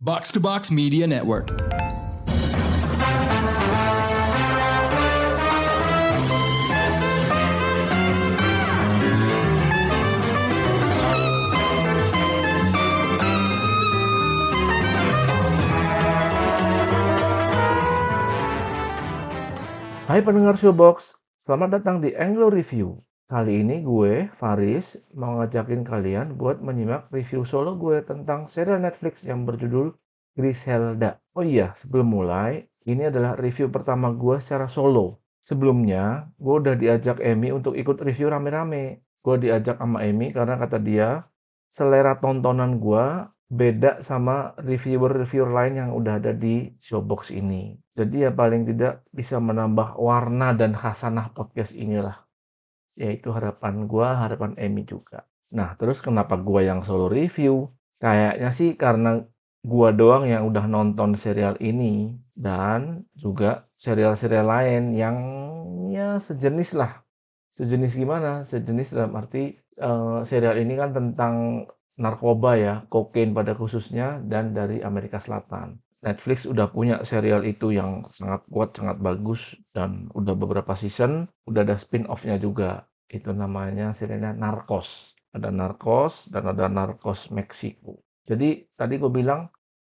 Box to Box Media Network. Hai pendengar Showbox, selamat datang di Anglo Review. Kali ini gue, Faris, mau ngajakin kalian buat menyimak review solo gue tentang serial Netflix yang berjudul Griselda. Oh iya, sebelum mulai, ini adalah review pertama gue secara solo. Sebelumnya, gue udah diajak Emmy untuk ikut review rame-rame. Gue diajak sama Emmy karena kata dia, selera tontonan gue beda sama reviewer-reviewer lain yang udah ada di Showbox ini. Jadi ya paling tidak bisa menambah warna dan khasanah podcast inilah. Yaitu harapan gua, harapan Emmy juga. Nah, terus kenapa gua yang solo review? Kayaknya sih karena gua doang yang udah nonton serial ini dan juga serial-serial lain yang ya sejenis lah. Sejenis gimana? Sejenis dalam arti uh, serial ini kan tentang narkoba ya, kokain pada khususnya dan dari Amerika Selatan. Netflix udah punya serial itu yang sangat kuat, sangat bagus dan udah beberapa season, udah ada spin-off-nya juga. Itu namanya serialnya Narcos. Ada Narcos dan ada Narcos Meksiko. Jadi tadi gue bilang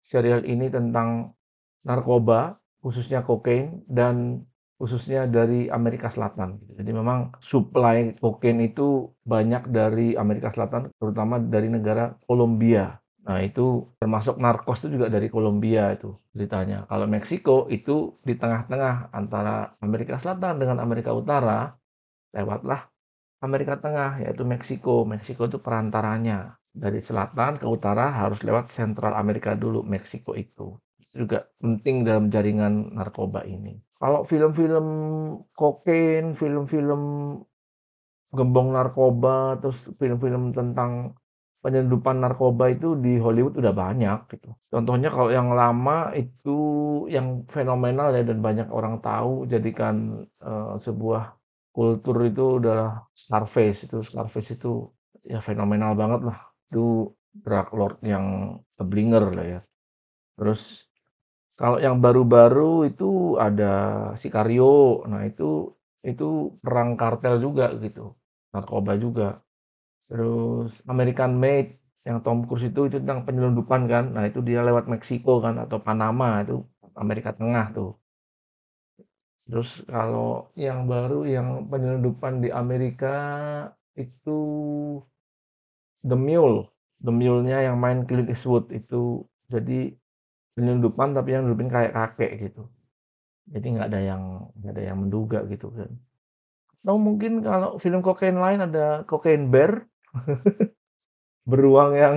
serial ini tentang narkoba, khususnya kokain dan khususnya dari Amerika Selatan. Jadi memang supply kokain itu banyak dari Amerika Selatan, terutama dari negara Kolombia. Nah itu termasuk narkos itu juga dari Kolombia itu ceritanya. Kalau Meksiko itu di tengah-tengah antara Amerika Selatan dengan Amerika Utara, lewatlah Amerika Tengah yaitu Meksiko. Meksiko itu perantaranya. Dari selatan ke utara harus lewat Sentral Amerika dulu, Meksiko itu. Itu juga penting dalam jaringan narkoba ini. Kalau film-film kokain, film-film gembong narkoba, terus film-film tentang penyeludupan narkoba itu di Hollywood udah banyak gitu. Contohnya kalau yang lama itu yang fenomenal ya dan banyak orang tahu jadikan uh, sebuah kultur itu adalah Scarface itu Scarface itu ya fenomenal banget lah. Itu drug lord yang keblinger lah ya. Terus kalau yang baru-baru itu ada Sicario. Nah, itu itu perang kartel juga gitu. Narkoba juga. Terus American Made yang Tom Cruise itu itu tentang penyelundupan kan. Nah, itu dia lewat Meksiko kan atau Panama itu Amerika Tengah tuh. Terus kalau yang baru yang penyelundupan di Amerika itu The Mule. The Mule-nya yang main Clint Eastwood itu. Jadi penyelundupan tapi yang nyelundupin kayak kakek gitu. Jadi nggak ada yang nggak ada yang menduga gitu kan. Atau mungkin kalau film kokain lain ada kokain bear. Beruang yang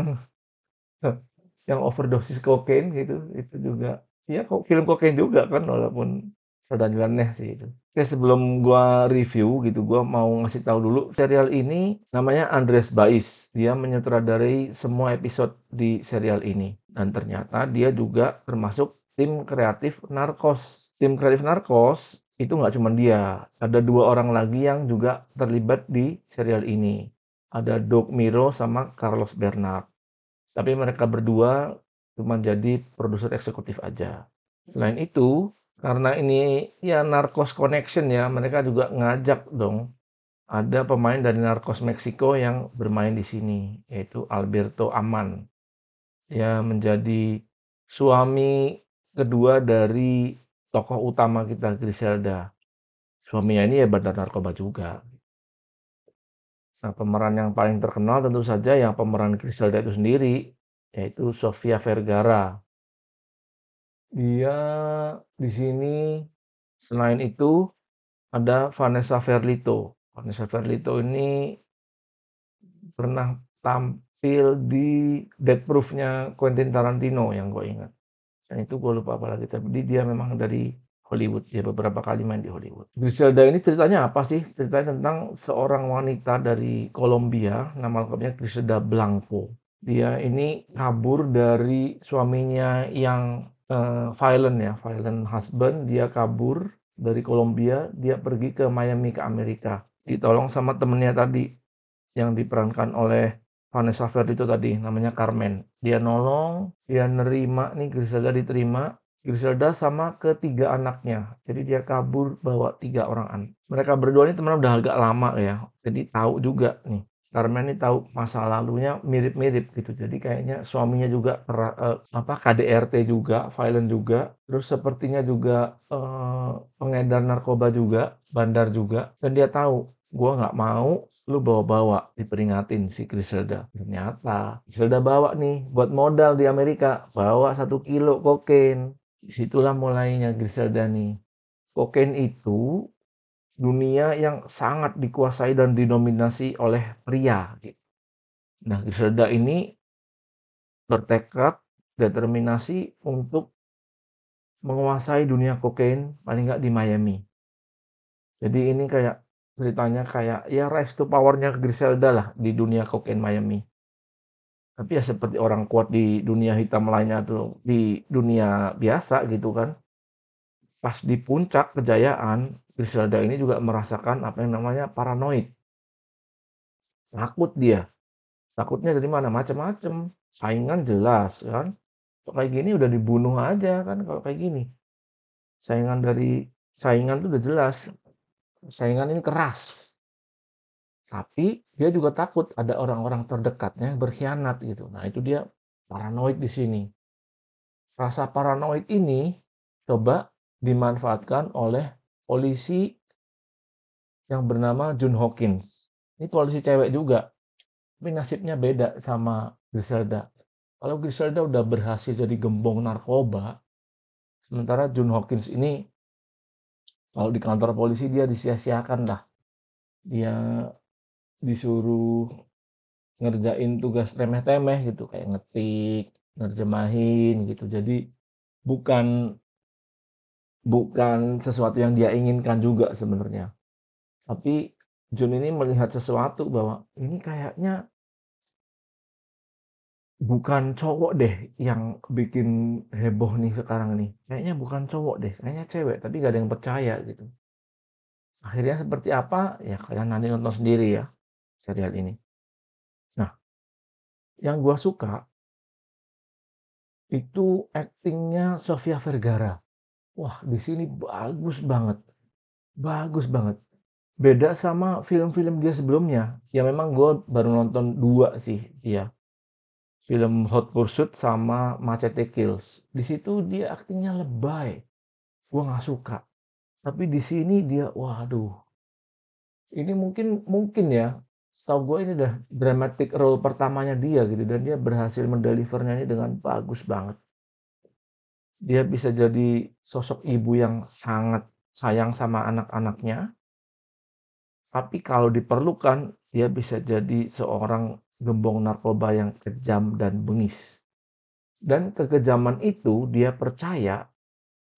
yang overdosis kokain gitu. Itu juga ya kok film kokain juga kan walaupun nyeleneh sih itu Oke, sebelum gua review gitu, gua mau ngasih tahu dulu serial ini namanya Andres Bais. Dia menyutradarai semua episode di serial ini dan ternyata dia juga termasuk tim kreatif Narcos. Tim kreatif Narcos itu nggak cuma dia, ada dua orang lagi yang juga terlibat di serial ini. Ada Doc Miro sama Carlos Bernard. Tapi mereka berdua cuma jadi produser eksekutif aja. Selain itu, karena ini ya Narcos Connection ya, mereka juga ngajak dong ada pemain dari Narcos Meksiko yang bermain di sini, yaitu Alberto Aman. Ya menjadi suami kedua dari tokoh utama kita Griselda. Suaminya ini ya bandar narkoba juga. Nah, pemeran yang paling terkenal tentu saja yang pemeran Griselda itu sendiri, yaitu Sofia Vergara. Dia di sini selain itu ada Vanessa Verlito. Vanessa Verlito ini pernah tampil di Death Proof-nya Quentin Tarantino yang gue ingat. Dan itu gue lupa apa lagi. Tapi dia memang dari Hollywood. Dia beberapa kali main di Hollywood. Griselda ini ceritanya apa sih? Ceritanya tentang seorang wanita dari Kolombia. Nama lengkapnya Griselda Blanco. Dia ini kabur dari suaminya yang uh, violent ya, violent husband, dia kabur dari Kolombia, dia pergi ke Miami ke Amerika. Ditolong sama temennya tadi yang diperankan oleh Vanessa Verdi itu tadi, namanya Carmen. Dia nolong, dia nerima nih Griselda diterima, Griselda sama ketiga anaknya. Jadi dia kabur bawa tiga orang anak. Mereka berdua ini teman udah agak lama ya. Jadi tahu juga nih. Carmen ini tahu masa lalunya mirip-mirip gitu. Jadi kayaknya suaminya juga uh, apa KDRT juga, violent juga. Terus sepertinya juga uh, pengedar narkoba juga, bandar juga. Dan dia tahu, gue nggak mau lu bawa-bawa diperingatin si Griselda. Ternyata Griselda bawa nih buat modal di Amerika, bawa satu kilo kokain Di situlah mulainya Griselda nih. Kokain itu dunia yang sangat dikuasai dan didominasi oleh pria. Gitu. Nah, Griselda ini bertekad, determinasi untuk menguasai dunia kokain paling nggak di Miami. Jadi ini kayak ceritanya kayak ya rise to powernya Griselda lah di dunia kokain Miami. Tapi ya seperti orang kuat di dunia hitam lainnya tuh, di dunia biasa gitu kan. Pas di puncak kejayaan, Griselda ini juga merasakan apa yang namanya paranoid. Takut dia. Takutnya dari mana? Macam-macam. Saingan jelas kan. Kok kayak gini udah dibunuh aja kan kalau kayak gini. Saingan dari saingan tuh udah jelas. Saingan ini keras. Tapi dia juga takut ada orang-orang terdekatnya yang berkhianat gitu. Nah, itu dia paranoid di sini. Rasa paranoid ini coba dimanfaatkan oleh polisi yang bernama Jun Hawkins. Ini polisi cewek juga. Tapi nasibnya beda sama Griselda. Kalau Griselda udah berhasil jadi gembong narkoba, sementara Jun Hawkins ini kalau di kantor polisi dia disia-siakan lah. Dia disuruh ngerjain tugas remeh-temeh gitu kayak ngetik, nerjemahin gitu. Jadi bukan bukan sesuatu yang dia inginkan juga sebenarnya. Tapi Jun ini melihat sesuatu bahwa ini kayaknya bukan cowok deh yang bikin heboh nih sekarang nih. Kayaknya bukan cowok deh, kayaknya cewek, tapi gak ada yang percaya gitu. Akhirnya seperti apa? Ya kalian nanti nonton sendiri ya serial ini. Nah, yang gue suka itu aktingnya Sofia Vergara. Wah, di sini bagus banget. Bagus banget. Beda sama film-film dia sebelumnya. Ya memang gue baru nonton dua sih dia. Film Hot Pursuit sama Machete Kills. Di situ dia aktingnya lebay. Gue nggak suka. Tapi di sini dia, waduh. Ini mungkin mungkin ya setahu gue ini udah dramatic role pertamanya dia gitu dan dia berhasil mendelivernya ini dengan bagus banget. Dia bisa jadi sosok ibu yang sangat sayang sama anak-anaknya. Tapi kalau diperlukan, dia bisa jadi seorang gembong narkoba yang kejam dan bengis. Dan kekejaman itu dia percaya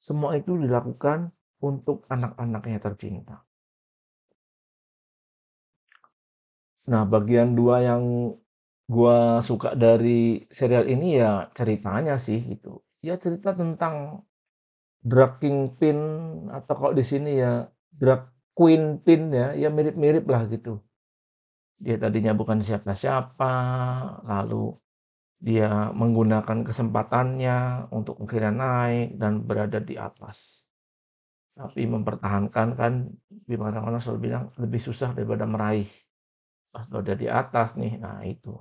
semua itu dilakukan untuk anak-anaknya tercinta. Nah, bagian dua yang gua suka dari serial ini ya ceritanya sih gitu. Ya cerita tentang drug kingpin atau kalau di sini ya drug queen pin ya, ya mirip-mirip lah gitu. Dia tadinya bukan siapa-siapa, lalu dia menggunakan kesempatannya untuk akhirnya naik dan berada di atas. Tapi mempertahankan kan, di mana-mana selalu bilang lebih susah daripada meraih atau udah di atas nih nah itu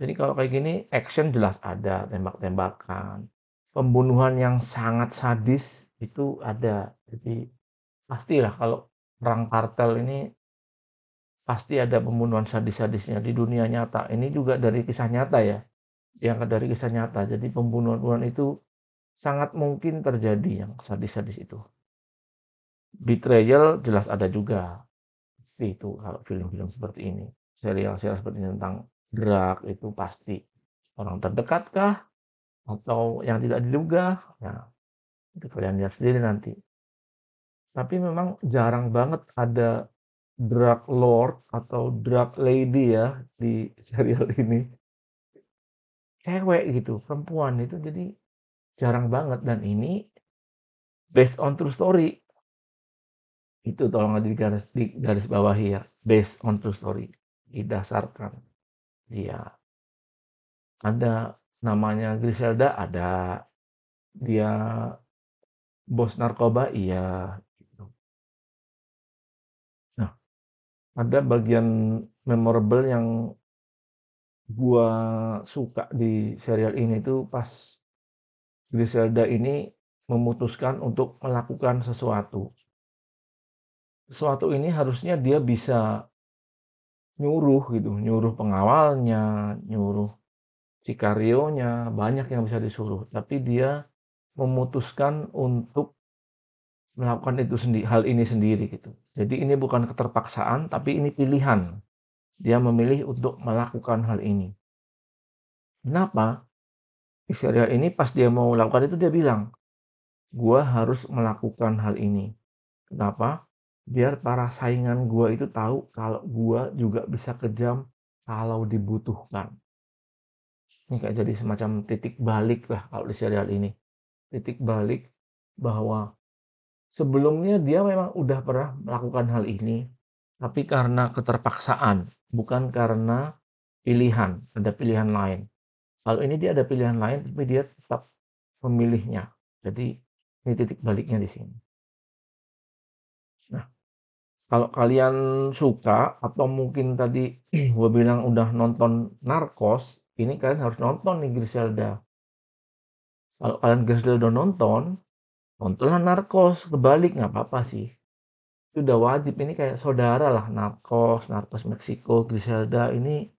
jadi kalau kayak gini action jelas ada tembak-tembakan. Pembunuhan yang sangat sadis itu ada. Jadi pastilah kalau perang kartel ini pasti ada pembunuhan sadis-sadisnya. Di dunia nyata ini juga dari kisah nyata ya yang dari kisah nyata. Jadi pembunuhan itu sangat mungkin terjadi yang sadis-sadis itu. Betrayal jelas ada juga. Pasti itu kalau film-film seperti ini. Serial-serial seperti ini tentang drag itu pasti orang terdekat kah atau yang tidak diduga. Ya, itu kalian lihat sendiri nanti. Tapi memang jarang banget ada drug lord atau drug lady ya di serial ini. Cewek gitu, perempuan itu jadi jarang banget dan ini based on true story itu tolong di garis, di garis bawahi ya based on true story didasarkan Iya. Ada namanya Griselda ada. Dia bos narkoba iya, gitu. Nah, ada bagian memorable yang gua suka di serial ini tuh pas Griselda ini memutuskan untuk melakukan sesuatu. Sesuatu ini harusnya dia bisa nyuruh gitu, nyuruh pengawalnya, nyuruh sikarionya, banyak yang bisa disuruh, tapi dia memutuskan untuk melakukan itu sendiri, hal ini sendiri gitu. Jadi ini bukan keterpaksaan, tapi ini pilihan. Dia memilih untuk melakukan hal ini. Kenapa? Di serial ini pas dia mau melakukan itu dia bilang, gua harus melakukan hal ini. Kenapa? Biar para saingan gua itu tahu kalau gua juga bisa kejam kalau dibutuhkan. Ini kayak jadi semacam titik balik lah kalau di serial ini. Titik balik bahwa sebelumnya dia memang udah pernah melakukan hal ini, tapi karena keterpaksaan, bukan karena pilihan, ada pilihan lain. Kalau ini dia ada pilihan lain, tapi dia tetap memilihnya. Jadi ini titik baliknya di sini. Kalau kalian suka atau mungkin tadi gue bilang udah nonton Narcos, ini kalian harus nonton nih Griselda. Kalau kalian Griselda udah nonton, nontonlah Narcos, kebalik nggak apa-apa sih. Itu udah wajib, ini kayak saudara lah, Narcos, Narcos Meksiko, Griselda, ini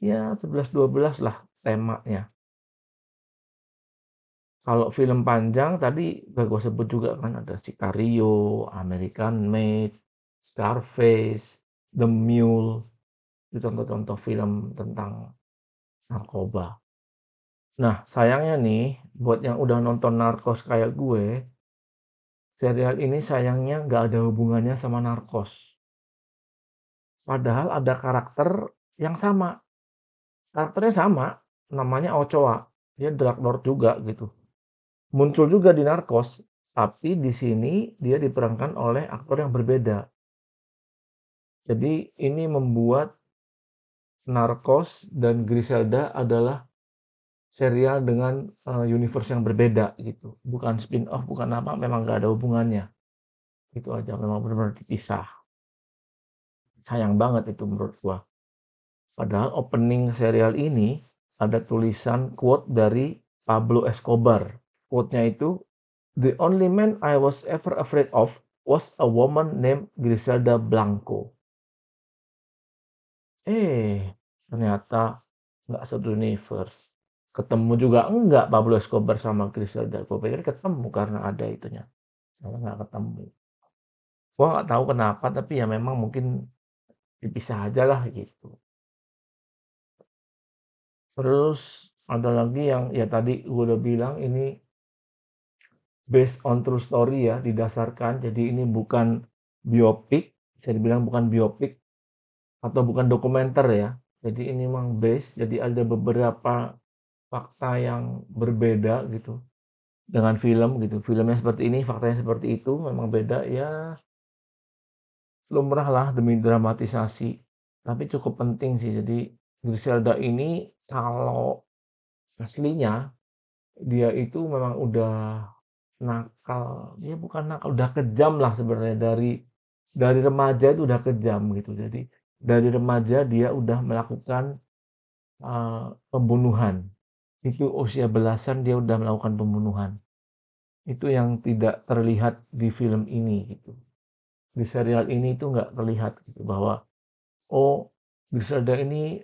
ya 11-12 lah temanya. Kalau film panjang tadi udah gue sebut juga kan ada Sicario, American Made, Scarface, The Mule, itu contoh-contoh film tentang narkoba. Nah, sayangnya nih, buat yang udah nonton Narcos kayak gue, serial ini sayangnya nggak ada hubungannya sama Narcos. Padahal ada karakter yang sama. Karakternya sama, namanya Ochoa. Dia drug lord juga gitu. Muncul juga di Narcos, tapi di sini dia diperankan oleh aktor yang berbeda. Jadi ini membuat Narcos dan Griselda adalah serial dengan uh, universe yang berbeda gitu. Bukan spin-off, bukan apa, memang nggak ada hubungannya. Itu aja, memang benar-benar dipisah. Sayang banget itu menurut gua. Padahal opening serial ini ada tulisan quote dari Pablo Escobar. Quote-nya itu, The only man I was ever afraid of was a woman named Griselda Blanco. Eh, ternyata nggak satu universe. Ketemu juga enggak Pablo Escobar sama Griselda. Gue pikir ketemu karena ada itunya. Karena nggak ketemu. Gue nggak tahu kenapa, tapi ya memang mungkin dipisah aja lah gitu. Terus ada lagi yang ya tadi gue udah bilang ini based on true story ya, didasarkan. Jadi ini bukan biopik, bisa dibilang bukan biopik atau bukan dokumenter ya. Jadi ini memang base, jadi ada beberapa fakta yang berbeda gitu dengan film gitu. Filmnya seperti ini, faktanya seperti itu, memang beda ya. Lumrah lah demi dramatisasi. Tapi cukup penting sih. Jadi Griselda ini kalau aslinya dia itu memang udah nakal dia bukan nakal udah kejam lah sebenarnya dari dari remaja itu udah kejam gitu jadi dari remaja dia udah melakukan uh, pembunuhan. Itu usia belasan dia udah melakukan pembunuhan. Itu yang tidak terlihat di film ini gitu. Di serial ini itu nggak terlihat gitu bahwa oh Griselda ini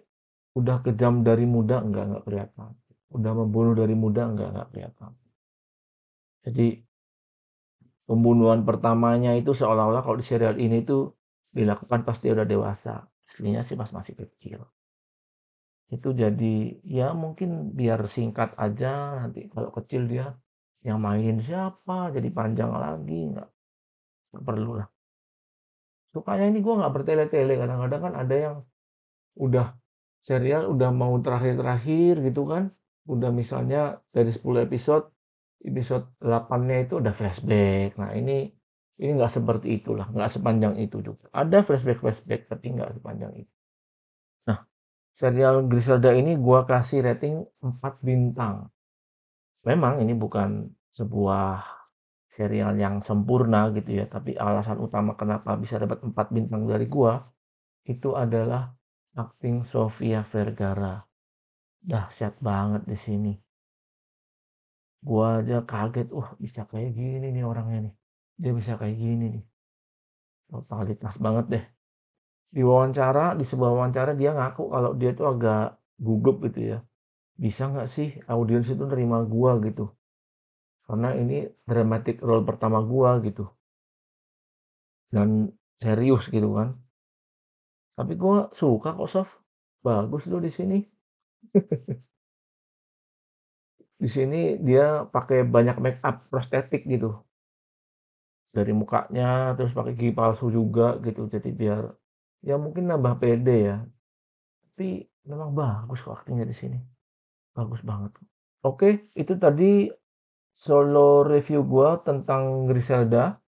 udah kejam dari muda enggak enggak kelihatan. Udah membunuh dari muda enggak enggak kelihatan. Jadi pembunuhan pertamanya itu seolah-olah kalau di serial ini tuh dilakukan pas dia udah dewasa aslinya sih pas masih kecil itu jadi ya mungkin biar singkat aja nanti kalau kecil dia yang mainin siapa jadi panjang lagi nggak perlu lah sukanya ini gue nggak bertele-tele kadang-kadang kan ada yang udah serial udah mau terakhir-terakhir gitu kan. Udah misalnya dari 10 episode, episode 8-nya itu udah flashback. Nah ini ini nggak seperti itulah, nggak sepanjang itu juga. Ada flashback-flashback tapi nggak sepanjang itu. Nah, serial Griselda ini gue kasih rating 4 bintang. Memang ini bukan sebuah serial yang sempurna gitu ya, tapi alasan utama kenapa bisa dapat 4 bintang dari gue itu adalah acting Sofia Vergara. Dahsyat banget di sini. Gua aja kaget, wah bisa kayak gini nih orangnya nih. Dia bisa kayak gini nih. Totalitas banget deh. Di wawancara, di sebuah wawancara dia ngaku kalau dia tuh agak gugup gitu ya. Bisa nggak sih audiens itu nerima gua gitu. Karena ini dramatic role pertama gua gitu. Dan serius gitu kan. Tapi gua suka kok Sof. Bagus lo di sini. Di sini dia pakai banyak make up prostetik gitu. Dari mukanya, terus pakai gigi palsu juga gitu, jadi biar ya mungkin nambah pede ya. Tapi memang bagus kok aktingnya di sini. Bagus banget. Oke, itu tadi solo review gua tentang Griselda.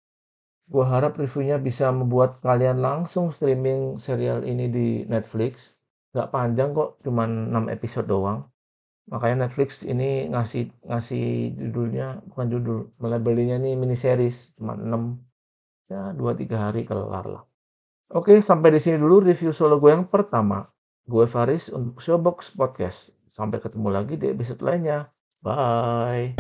Gua harap reviewnya bisa membuat kalian langsung streaming serial ini di Netflix. Gak panjang kok, cuman 6 episode doang. Makanya Netflix ini ngasih ngasih judulnya bukan judul, melabelinya nih mini series cuma 6 ya 2 3 hari kelar lah. Oke, sampai di sini dulu review solo gue yang pertama. Gue Faris untuk Showbox Podcast. Sampai ketemu lagi di episode lainnya. Bye.